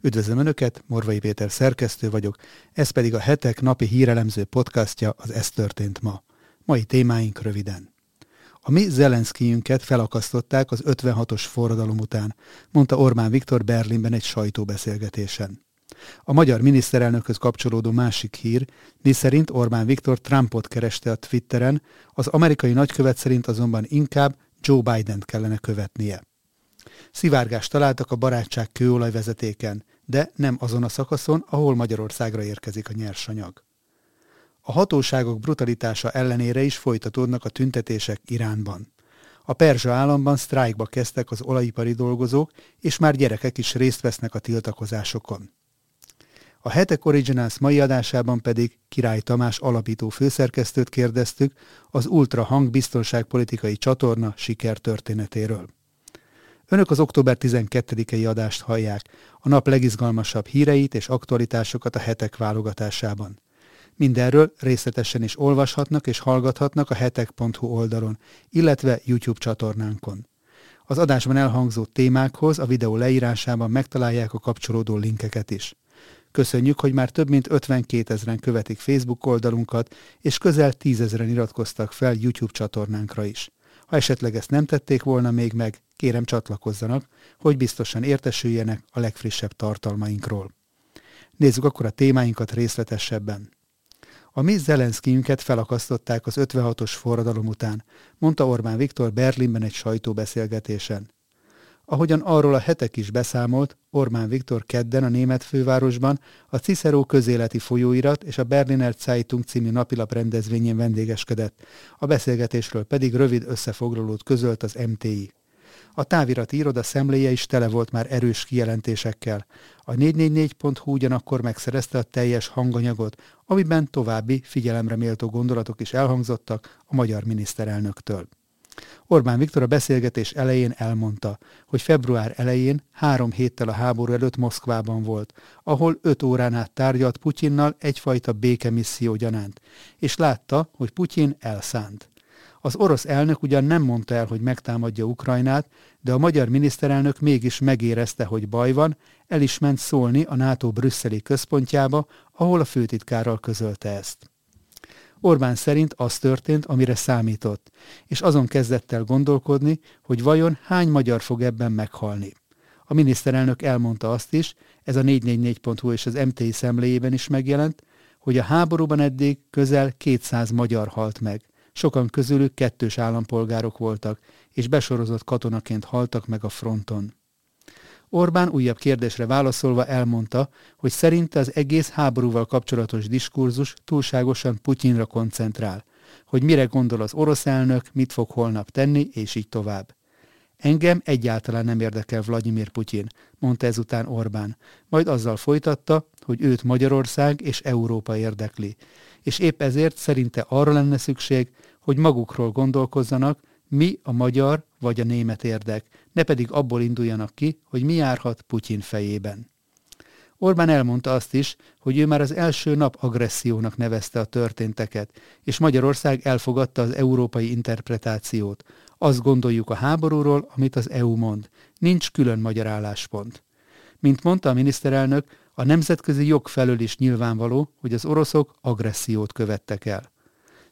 Üdvözlöm Önöket, Morvai Péter szerkesztő vagyok, ez pedig a hetek napi hírelemző podcastja az Ez történt ma. Mai témáink röviden. A mi Zelenszkijünket felakasztották az 56-os forradalom után, mondta Orbán Viktor Berlinben egy sajtóbeszélgetésen. A magyar miniszterelnökhöz kapcsolódó másik hír, mi szerint Orbán Viktor Trumpot kereste a Twitteren, az amerikai nagykövet szerint azonban inkább Joe Biden-t kellene követnie. Szivárgást találtak a barátság kőolajvezetéken, de nem azon a szakaszon, ahol Magyarországra érkezik a nyersanyag. A hatóságok brutalitása ellenére is folytatódnak a tüntetések Iránban. A Perzsa államban sztrájkba kezdtek az olajipari dolgozók, és már gyerekek is részt vesznek a tiltakozásokon. A Hetek Originals mai adásában pedig Király Tamás alapító főszerkesztőt kérdeztük az Ultra Hang biztonságpolitikai csatorna sikertörténetéről. Önök az október 12-i adást hallják, a nap legizgalmasabb híreit és aktualitásokat a hetek válogatásában. Mindenről részletesen is olvashatnak és hallgathatnak a hetek.hu oldalon, illetve YouTube csatornánkon. Az adásban elhangzó témákhoz a videó leírásában megtalálják a kapcsolódó linkeket is. Köszönjük, hogy már több mint 52 ezeren követik Facebook oldalunkat, és közel 10 ezeren iratkoztak fel YouTube csatornánkra is. Ha esetleg ezt nem tették volna még meg, kérem csatlakozzanak, hogy biztosan értesüljenek a legfrissebb tartalmainkról. Nézzük akkor a témáinkat részletesebben. A mi Zelenszkijünket felakasztották az 56-os forradalom után, mondta Orbán Viktor Berlinben egy sajtóbeszélgetésen. Ahogyan arról a hetek is beszámolt, Orbán Viktor kedden a német fővárosban a Cicero közéleti folyóirat és a Berliner Zeitung című napilap rendezvényén vendégeskedett, a beszélgetésről pedig rövid összefoglalót közölt az MTI. A távirati iroda szemléje is tele volt már erős kijelentésekkel. A 444.hu ugyanakkor megszerezte a teljes hanganyagot, amiben további figyelemre méltó gondolatok is elhangzottak a magyar miniszterelnöktől. Orbán Viktor a beszélgetés elején elmondta, hogy február elején három héttel a háború előtt Moszkvában volt, ahol öt órán át tárgyalt Putyinnal egyfajta békemisszió gyanánt, és látta, hogy Putyin elszánt. Az orosz elnök ugyan nem mondta el, hogy megtámadja Ukrajnát, de a magyar miniszterelnök mégis megérezte, hogy baj van, el is ment szólni a NATO brüsszeli központjába, ahol a főtitkárral közölte ezt. Orbán szerint az történt, amire számított, és azon kezdett el gondolkodni, hogy vajon hány magyar fog ebben meghalni. A miniszterelnök elmondta azt is, ez a 444.hu és az MTI szemléjében is megjelent, hogy a háborúban eddig közel 200 magyar halt meg. Sokan közülük kettős állampolgárok voltak, és besorozott katonaként haltak meg a fronton. Orbán újabb kérdésre válaszolva elmondta, hogy szerinte az egész háborúval kapcsolatos diskurzus túlságosan Putyinra koncentrál, hogy mire gondol az orosz elnök, mit fog holnap tenni, és így tovább. Engem egyáltalán nem érdekel Vladimir Putyin, mondta ezután Orbán, majd azzal folytatta, hogy őt Magyarország és Európa érdekli, és épp ezért szerinte arra lenne szükség, hogy magukról gondolkozzanak, mi a magyar vagy a német érdek, ne pedig abból induljanak ki, hogy mi járhat Putyin fejében. Orbán elmondta azt is, hogy ő már az első nap agressziónak nevezte a történteket, és Magyarország elfogadta az európai interpretációt. Azt gondoljuk a háborúról, amit az EU mond. Nincs külön magyar álláspont. Mint mondta a miniszterelnök, a nemzetközi jog felől is nyilvánvaló, hogy az oroszok agressziót követtek el.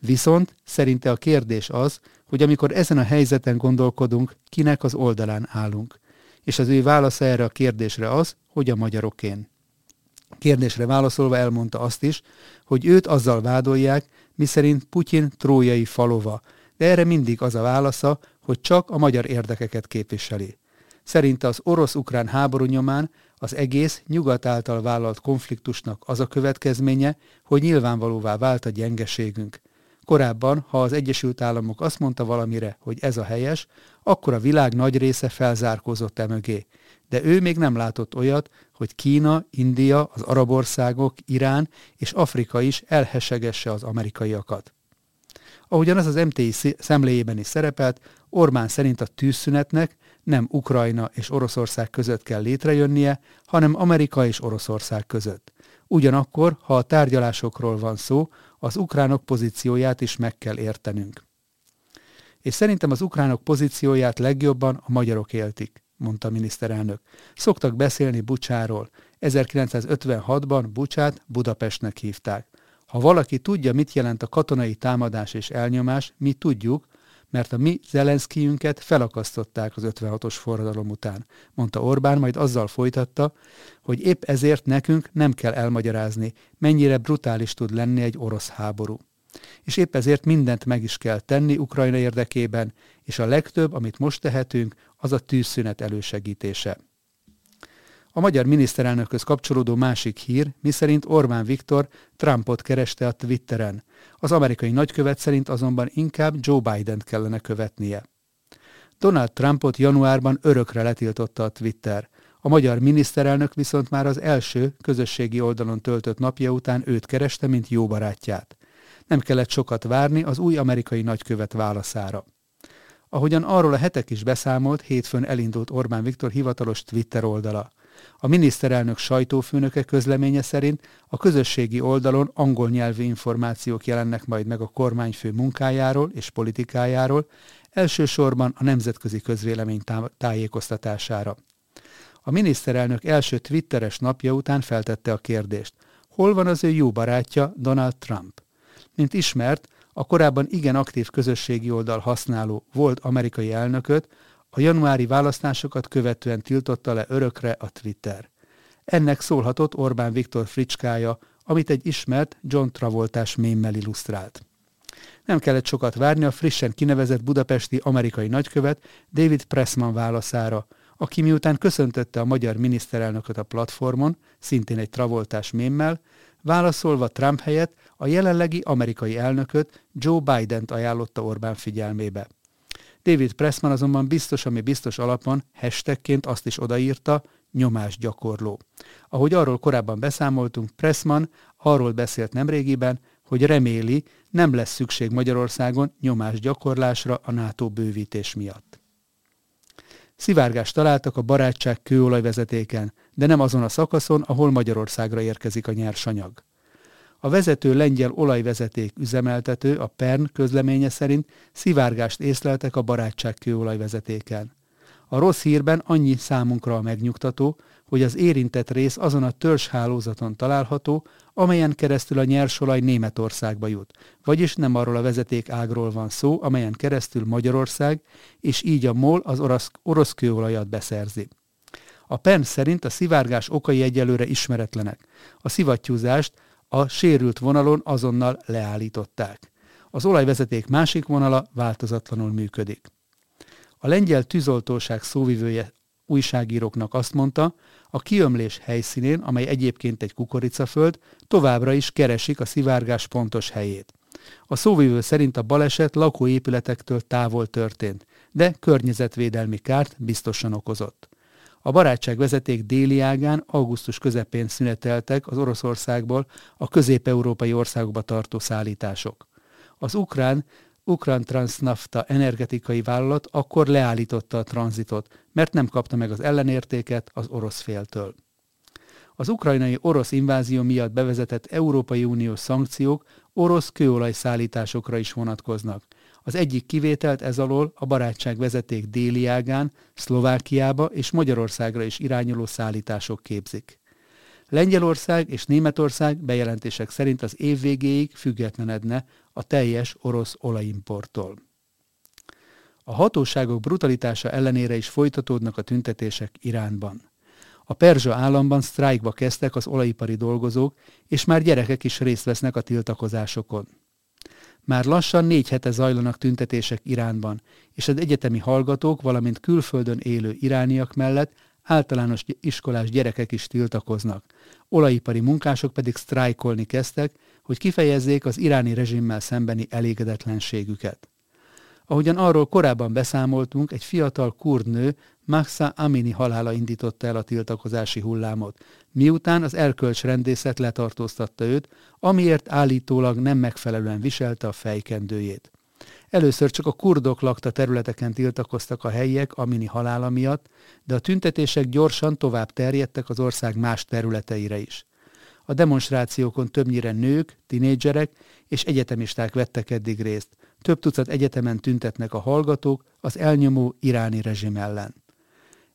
Viszont szerinte a kérdés az, hogy amikor ezen a helyzeten gondolkodunk, kinek az oldalán állunk. És az ő válasza erre a kérdésre az, hogy a magyarokén. Kérdésre válaszolva elmondta azt is, hogy őt azzal vádolják, miszerint Putyin trójai falova, de erre mindig az a válasza, hogy csak a magyar érdekeket képviseli. Szerinte az orosz-ukrán háború nyomán az egész nyugat által vállalt konfliktusnak az a következménye, hogy nyilvánvalóvá vált a gyengeségünk. Korábban, ha az Egyesült Államok azt mondta valamire, hogy ez a helyes, akkor a világ nagy része felzárkózott e mögé. De ő még nem látott olyat, hogy Kína, India, az arab országok, Irán és Afrika is elhesegesse az amerikaiakat. Ahogyan az az MTI szemléjében is szerepelt, Orbán szerint a tűzszünetnek nem Ukrajna és Oroszország között kell létrejönnie, hanem Amerika és Oroszország között. Ugyanakkor, ha a tárgyalásokról van szó, az ukránok pozícióját is meg kell értenünk. És szerintem az ukránok pozícióját legjobban a magyarok éltik. mondta a miniszterelnök. Szoktak beszélni Bucsáról. 1956-ban Bucsát Budapestnek hívták. Ha valaki tudja, mit jelent a katonai támadás és elnyomás, mi tudjuk, mert a mi Zelenszkijünket felakasztották az 56-os forradalom után, mondta Orbán, majd azzal folytatta, hogy épp ezért nekünk nem kell elmagyarázni, mennyire brutális tud lenni egy orosz háború. És épp ezért mindent meg is kell tenni Ukrajna érdekében, és a legtöbb, amit most tehetünk, az a tűzszünet elősegítése. A magyar miniszterelnökhöz kapcsolódó másik hír, miszerint Orbán Viktor Trumpot kereste a Twitteren. Az amerikai nagykövet szerint azonban inkább Joe Biden kellene követnie. Donald Trumpot januárban örökre letiltotta a Twitter. A magyar miniszterelnök viszont már az első közösségi oldalon töltött napja után őt kereste, mint jó barátját. Nem kellett sokat várni az új amerikai nagykövet válaszára. Ahogyan arról a hetek is beszámolt, hétfőn elindult Orbán Viktor hivatalos Twitter oldala. A miniszterelnök sajtófőnöke közleménye szerint a közösségi oldalon angol nyelvű információk jelennek majd meg a kormányfő munkájáról és politikájáról, elsősorban a nemzetközi közvélemény tájékoztatására. A miniszterelnök első twitteres napja után feltette a kérdést, hol van az ő jó barátja Donald Trump? Mint ismert, a korábban igen aktív közösségi oldal használó volt amerikai elnököt a januári választásokat követően tiltotta le örökre a Twitter. Ennek szólhatott Orbán Viktor fricskája, amit egy ismert John Travoltás mémmel illusztrált. Nem kellett sokat várni a frissen kinevezett budapesti amerikai nagykövet David Pressman válaszára, aki miután köszöntötte a magyar miniszterelnököt a platformon, szintén egy Travoltás mémmel, válaszolva Trump helyett a jelenlegi amerikai elnököt Joe Biden-t ajánlotta Orbán figyelmébe. David Pressman azonban biztos, ami biztos alapon hashtagként azt is odaírta, nyomásgyakorló. Ahogy arról korábban beszámoltunk, Pressman arról beszélt nemrégiben, hogy reméli, nem lesz szükség Magyarországon nyomásgyakorlásra a NATO bővítés miatt. Szivárgást találtak a barátság kőolajvezetéken, de nem azon a szakaszon, ahol Magyarországra érkezik a nyersanyag. A vezető lengyel olajvezeték üzemeltető, a PERN közleménye szerint szivárgást észleltek a barátság kőolajvezetéken. A rossz hírben annyi számunkra a megnyugtató, hogy az érintett rész azon a törzshálózaton található, amelyen keresztül a nyersolaj Németországba jut, vagyis nem arról a vezeték ágról van szó, amelyen keresztül Magyarország, és így a MOL az orosz, orosz kőolajat beszerzi. A PEN szerint a szivárgás okai egyelőre ismeretlenek. A szivattyúzást a sérült vonalon azonnal leállították. Az olajvezeték másik vonala változatlanul működik. A lengyel tűzoltóság szóvivője újságíróknak azt mondta, a kiömlés helyszínén, amely egyébként egy kukoricaföld, továbbra is keresik a szivárgás pontos helyét. A szóvivő szerint a baleset lakóépületektől távol történt, de környezetvédelmi kárt biztosan okozott. A barátság vezeték déli ágán augusztus közepén szüneteltek az Oroszországból a közép-európai országokba tartó szállítások. Az ukrán Ukrán Transnafta energetikai vállalat akkor leállította a tranzitot, mert nem kapta meg az ellenértéket az orosz féltől. Az ukrajnai orosz invázió miatt bevezetett Európai Uniós szankciók orosz kőolajszállításokra is vonatkoznak – az egyik kivételt ez alól a barátság vezeték déli ágán, Szlovákiába és Magyarországra is irányuló szállítások képzik. Lengyelország és Németország bejelentések szerint az év végéig függetlenedne a teljes orosz olajimporttól. A hatóságok brutalitása ellenére is folytatódnak a tüntetések Iránban. A Perzsa államban sztrájkba kezdtek az olajipari dolgozók, és már gyerekek is részt vesznek a tiltakozásokon. Már lassan négy hete zajlanak tüntetések Iránban, és az egyetemi hallgatók, valamint külföldön élő irániak mellett általános iskolás gyerekek is tiltakoznak. Olajipari munkások pedig sztrájkolni kezdtek, hogy kifejezzék az iráni rezsimmel szembeni elégedetlenségüket. Ahogyan arról korábban beszámoltunk, egy fiatal kurd nő Mahsa Amini halála indította el a tiltakozási hullámot, miután az erkölcsrendészet letartóztatta őt, amiért állítólag nem megfelelően viselte a fejkendőjét. Először csak a kurdok lakta területeken tiltakoztak a helyiek Amini halála miatt, de a tüntetések gyorsan tovább terjedtek az ország más területeire is. A demonstrációkon többnyire nők, tinédzserek és egyetemisták vettek eddig részt. Több tucat egyetemen tüntetnek a hallgatók az elnyomó iráni rezsim ellen.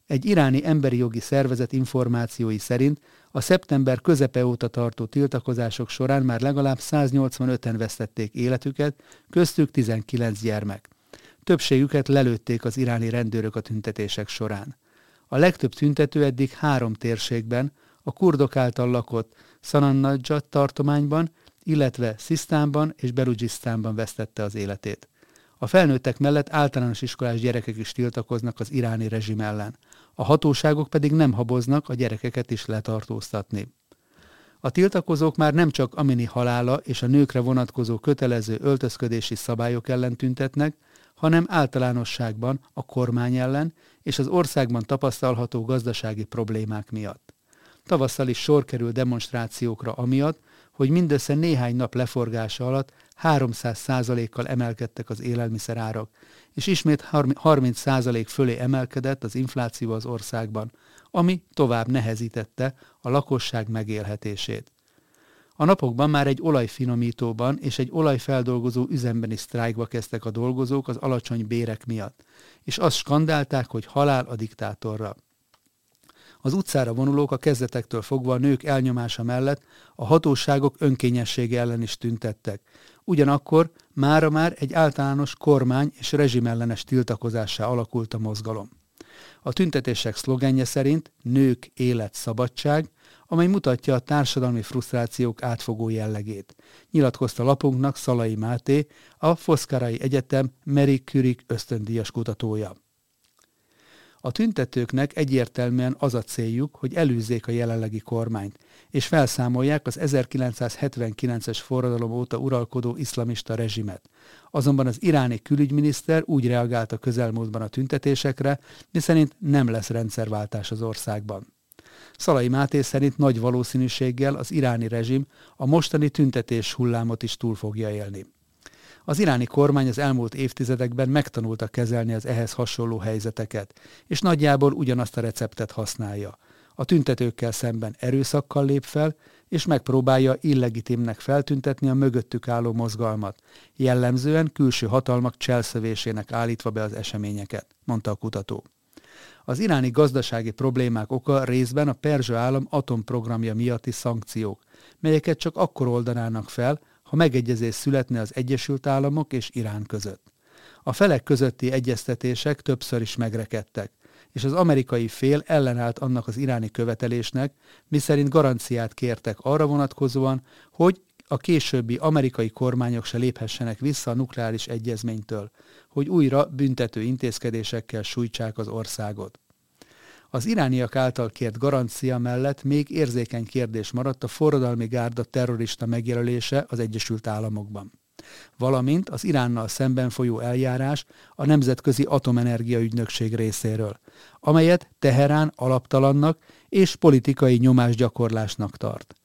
Egy iráni emberi jogi szervezet információi szerint a szeptember közepe óta tartó tiltakozások során már legalább 185-en vesztették életüket, köztük 19 gyermek. Többségüket lelőtték az iráni rendőrök a tüntetések során. A legtöbb tüntető eddig három térségben, a kurdok által lakott Sanannadzsat tartományban, illetve Szisztánban és Belugisztánban vesztette az életét. A felnőttek mellett általános iskolás gyerekek is tiltakoznak az iráni rezsim ellen. A hatóságok pedig nem haboznak a gyerekeket is letartóztatni. A tiltakozók már nem csak Amini halála és a nőkre vonatkozó kötelező öltözködési szabályok ellen tüntetnek, hanem általánosságban a kormány ellen és az országban tapasztalható gazdasági problémák miatt. Tavasszal is sor kerül demonstrációkra amiatt, hogy mindössze néhány nap leforgása alatt 300%-kal emelkedtek az élelmiszerárak, és ismét 30% fölé emelkedett az infláció az országban, ami tovább nehezítette a lakosság megélhetését. A napokban már egy olajfinomítóban és egy olajfeldolgozó üzemben is sztrájkba kezdtek a dolgozók az alacsony bérek miatt, és azt skandálták, hogy halál a diktátorra. Az utcára vonulók a kezdetektől fogva a nők elnyomása mellett a hatóságok önkényessége ellen is tüntettek. Ugyanakkor mára már egy általános kormány és rezsimellenes tiltakozássá alakult a mozgalom. A tüntetések szlogenje szerint nők, élet, szabadság, amely mutatja a társadalmi frusztrációk átfogó jellegét. Nyilatkozta lapunknak Szalai Máté, a Foszkarai Egyetem Mary Curie ösztöndíjas kutatója. A tüntetőknek egyértelműen az a céljuk, hogy elűzzék a jelenlegi kormányt, és felszámolják az 1979-es forradalom óta uralkodó iszlamista rezsimet. Azonban az iráni külügyminiszter úgy reagált a közelmúltban a tüntetésekre, miszerint nem lesz rendszerváltás az országban. Szalai Máté szerint nagy valószínűséggel az iráni rezsim a mostani tüntetés hullámot is túl fogja élni. Az iráni kormány az elmúlt évtizedekben megtanulta kezelni az ehhez hasonló helyzeteket, és nagyjából ugyanazt a receptet használja. A tüntetőkkel szemben erőszakkal lép fel, és megpróbálja illegitimnek feltüntetni a mögöttük álló mozgalmat, jellemzően külső hatalmak cselszövésének állítva be az eseményeket, mondta a kutató. Az iráni gazdasági problémák oka részben a perzsa állam atomprogramja miatti szankciók, melyeket csak akkor oldanának fel, ha megegyezés születne az Egyesült Államok és Irán között. A felek közötti egyeztetések többször is megrekedtek, és az amerikai fél ellenállt annak az iráni követelésnek, miszerint garanciát kértek arra vonatkozóan, hogy a későbbi amerikai kormányok se léphessenek vissza a nukleáris egyezménytől, hogy újra büntető intézkedésekkel sújtsák az országot. Az irániak által kért garancia mellett még érzékeny kérdés maradt a forradalmi gárda terrorista megjelölése az Egyesült Államokban valamint az Iránnal szemben folyó eljárás a Nemzetközi Atomenergia Ügynökség részéről, amelyet Teherán alaptalannak és politikai nyomásgyakorlásnak tart.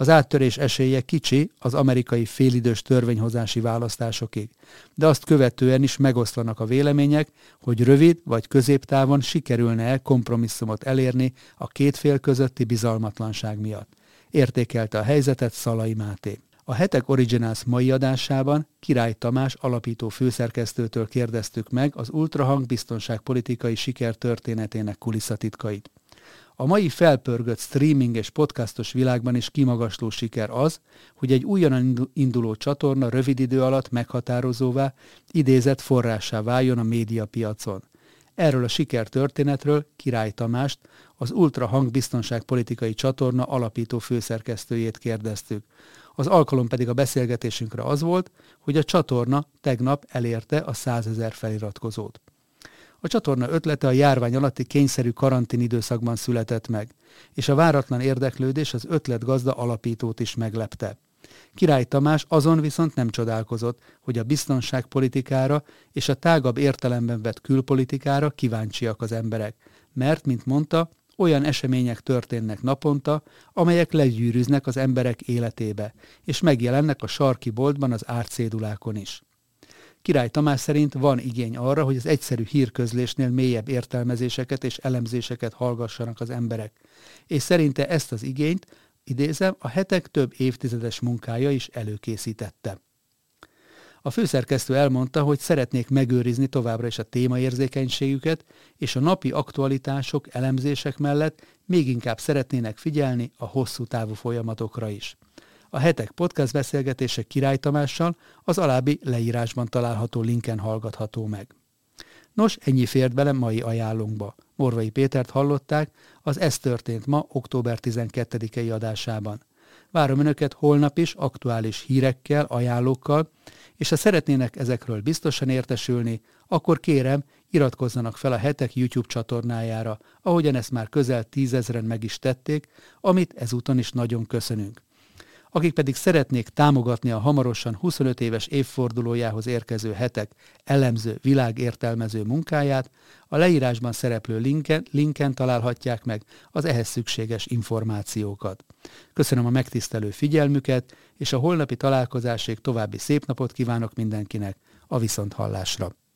Az áttörés esélye kicsi az amerikai félidős törvényhozási választásokig, de azt követően is megoszlanak a vélemények, hogy rövid vagy középtávon sikerülne-e kompromisszumot elérni a két fél közötti bizalmatlanság miatt. Értékelte a helyzetet Szalai Máté. A Hetek Originals mai adásában Király Tamás alapító főszerkesztőtől kérdeztük meg az ultrahang biztonságpolitikai siker történetének kulisszatitkait. A mai felpörgött streaming és podcastos világban is kimagasló siker az, hogy egy újonnan induló csatorna rövid idő alatt meghatározóvá, idézett forrássá váljon a médiapiacon. Erről a sikertörténetről Király Tamást, az Ultra Hang biztonságpolitikai csatorna alapító főszerkesztőjét kérdeztük. Az alkalom pedig a beszélgetésünkre az volt, hogy a csatorna tegnap elérte a 100 ezer feliratkozót. A csatorna ötlete a járvány alatti kényszerű karantén időszakban született meg, és a váratlan érdeklődés az ötlet gazda alapítót is meglepte. Király Tamás azon viszont nem csodálkozott, hogy a biztonságpolitikára és a tágabb értelemben vett külpolitikára kíváncsiak az emberek, mert, mint mondta, olyan események történnek naponta, amelyek legyűrűznek az emberek életébe, és megjelennek a sarki boltban az árcédulákon is. Király Tamás szerint van igény arra, hogy az egyszerű hírközlésnél mélyebb értelmezéseket és elemzéseket hallgassanak az emberek, és szerinte ezt az igényt, idézem, a hetek több évtizedes munkája is előkészítette. A főszerkesztő elmondta, hogy szeretnék megőrizni továbbra is a témaérzékenységüket, és a napi aktualitások, elemzések mellett még inkább szeretnének figyelni a hosszú távú folyamatokra is. A hetek podcast beszélgetése Király Tamással az alábbi leírásban található linken hallgatható meg. Nos, ennyi fért bele mai ajánlónkba. Morvai Pétert hallották az Ez történt ma október 12-i adásában. Várom Önöket holnap is aktuális hírekkel, ajánlókkal, és ha szeretnének ezekről biztosan értesülni, akkor kérem, iratkozzanak fel a hetek YouTube csatornájára, ahogyan ezt már közel tízezren meg is tették, amit ezúton is nagyon köszönünk akik pedig szeretnék támogatni a hamarosan 25 éves évfordulójához érkező hetek elemző, világértelmező munkáját, a leírásban szereplő linken, linken találhatják meg az ehhez szükséges információkat. Köszönöm a megtisztelő figyelmüket, és a holnapi találkozásig további szép napot kívánok mindenkinek, a viszonthallásra!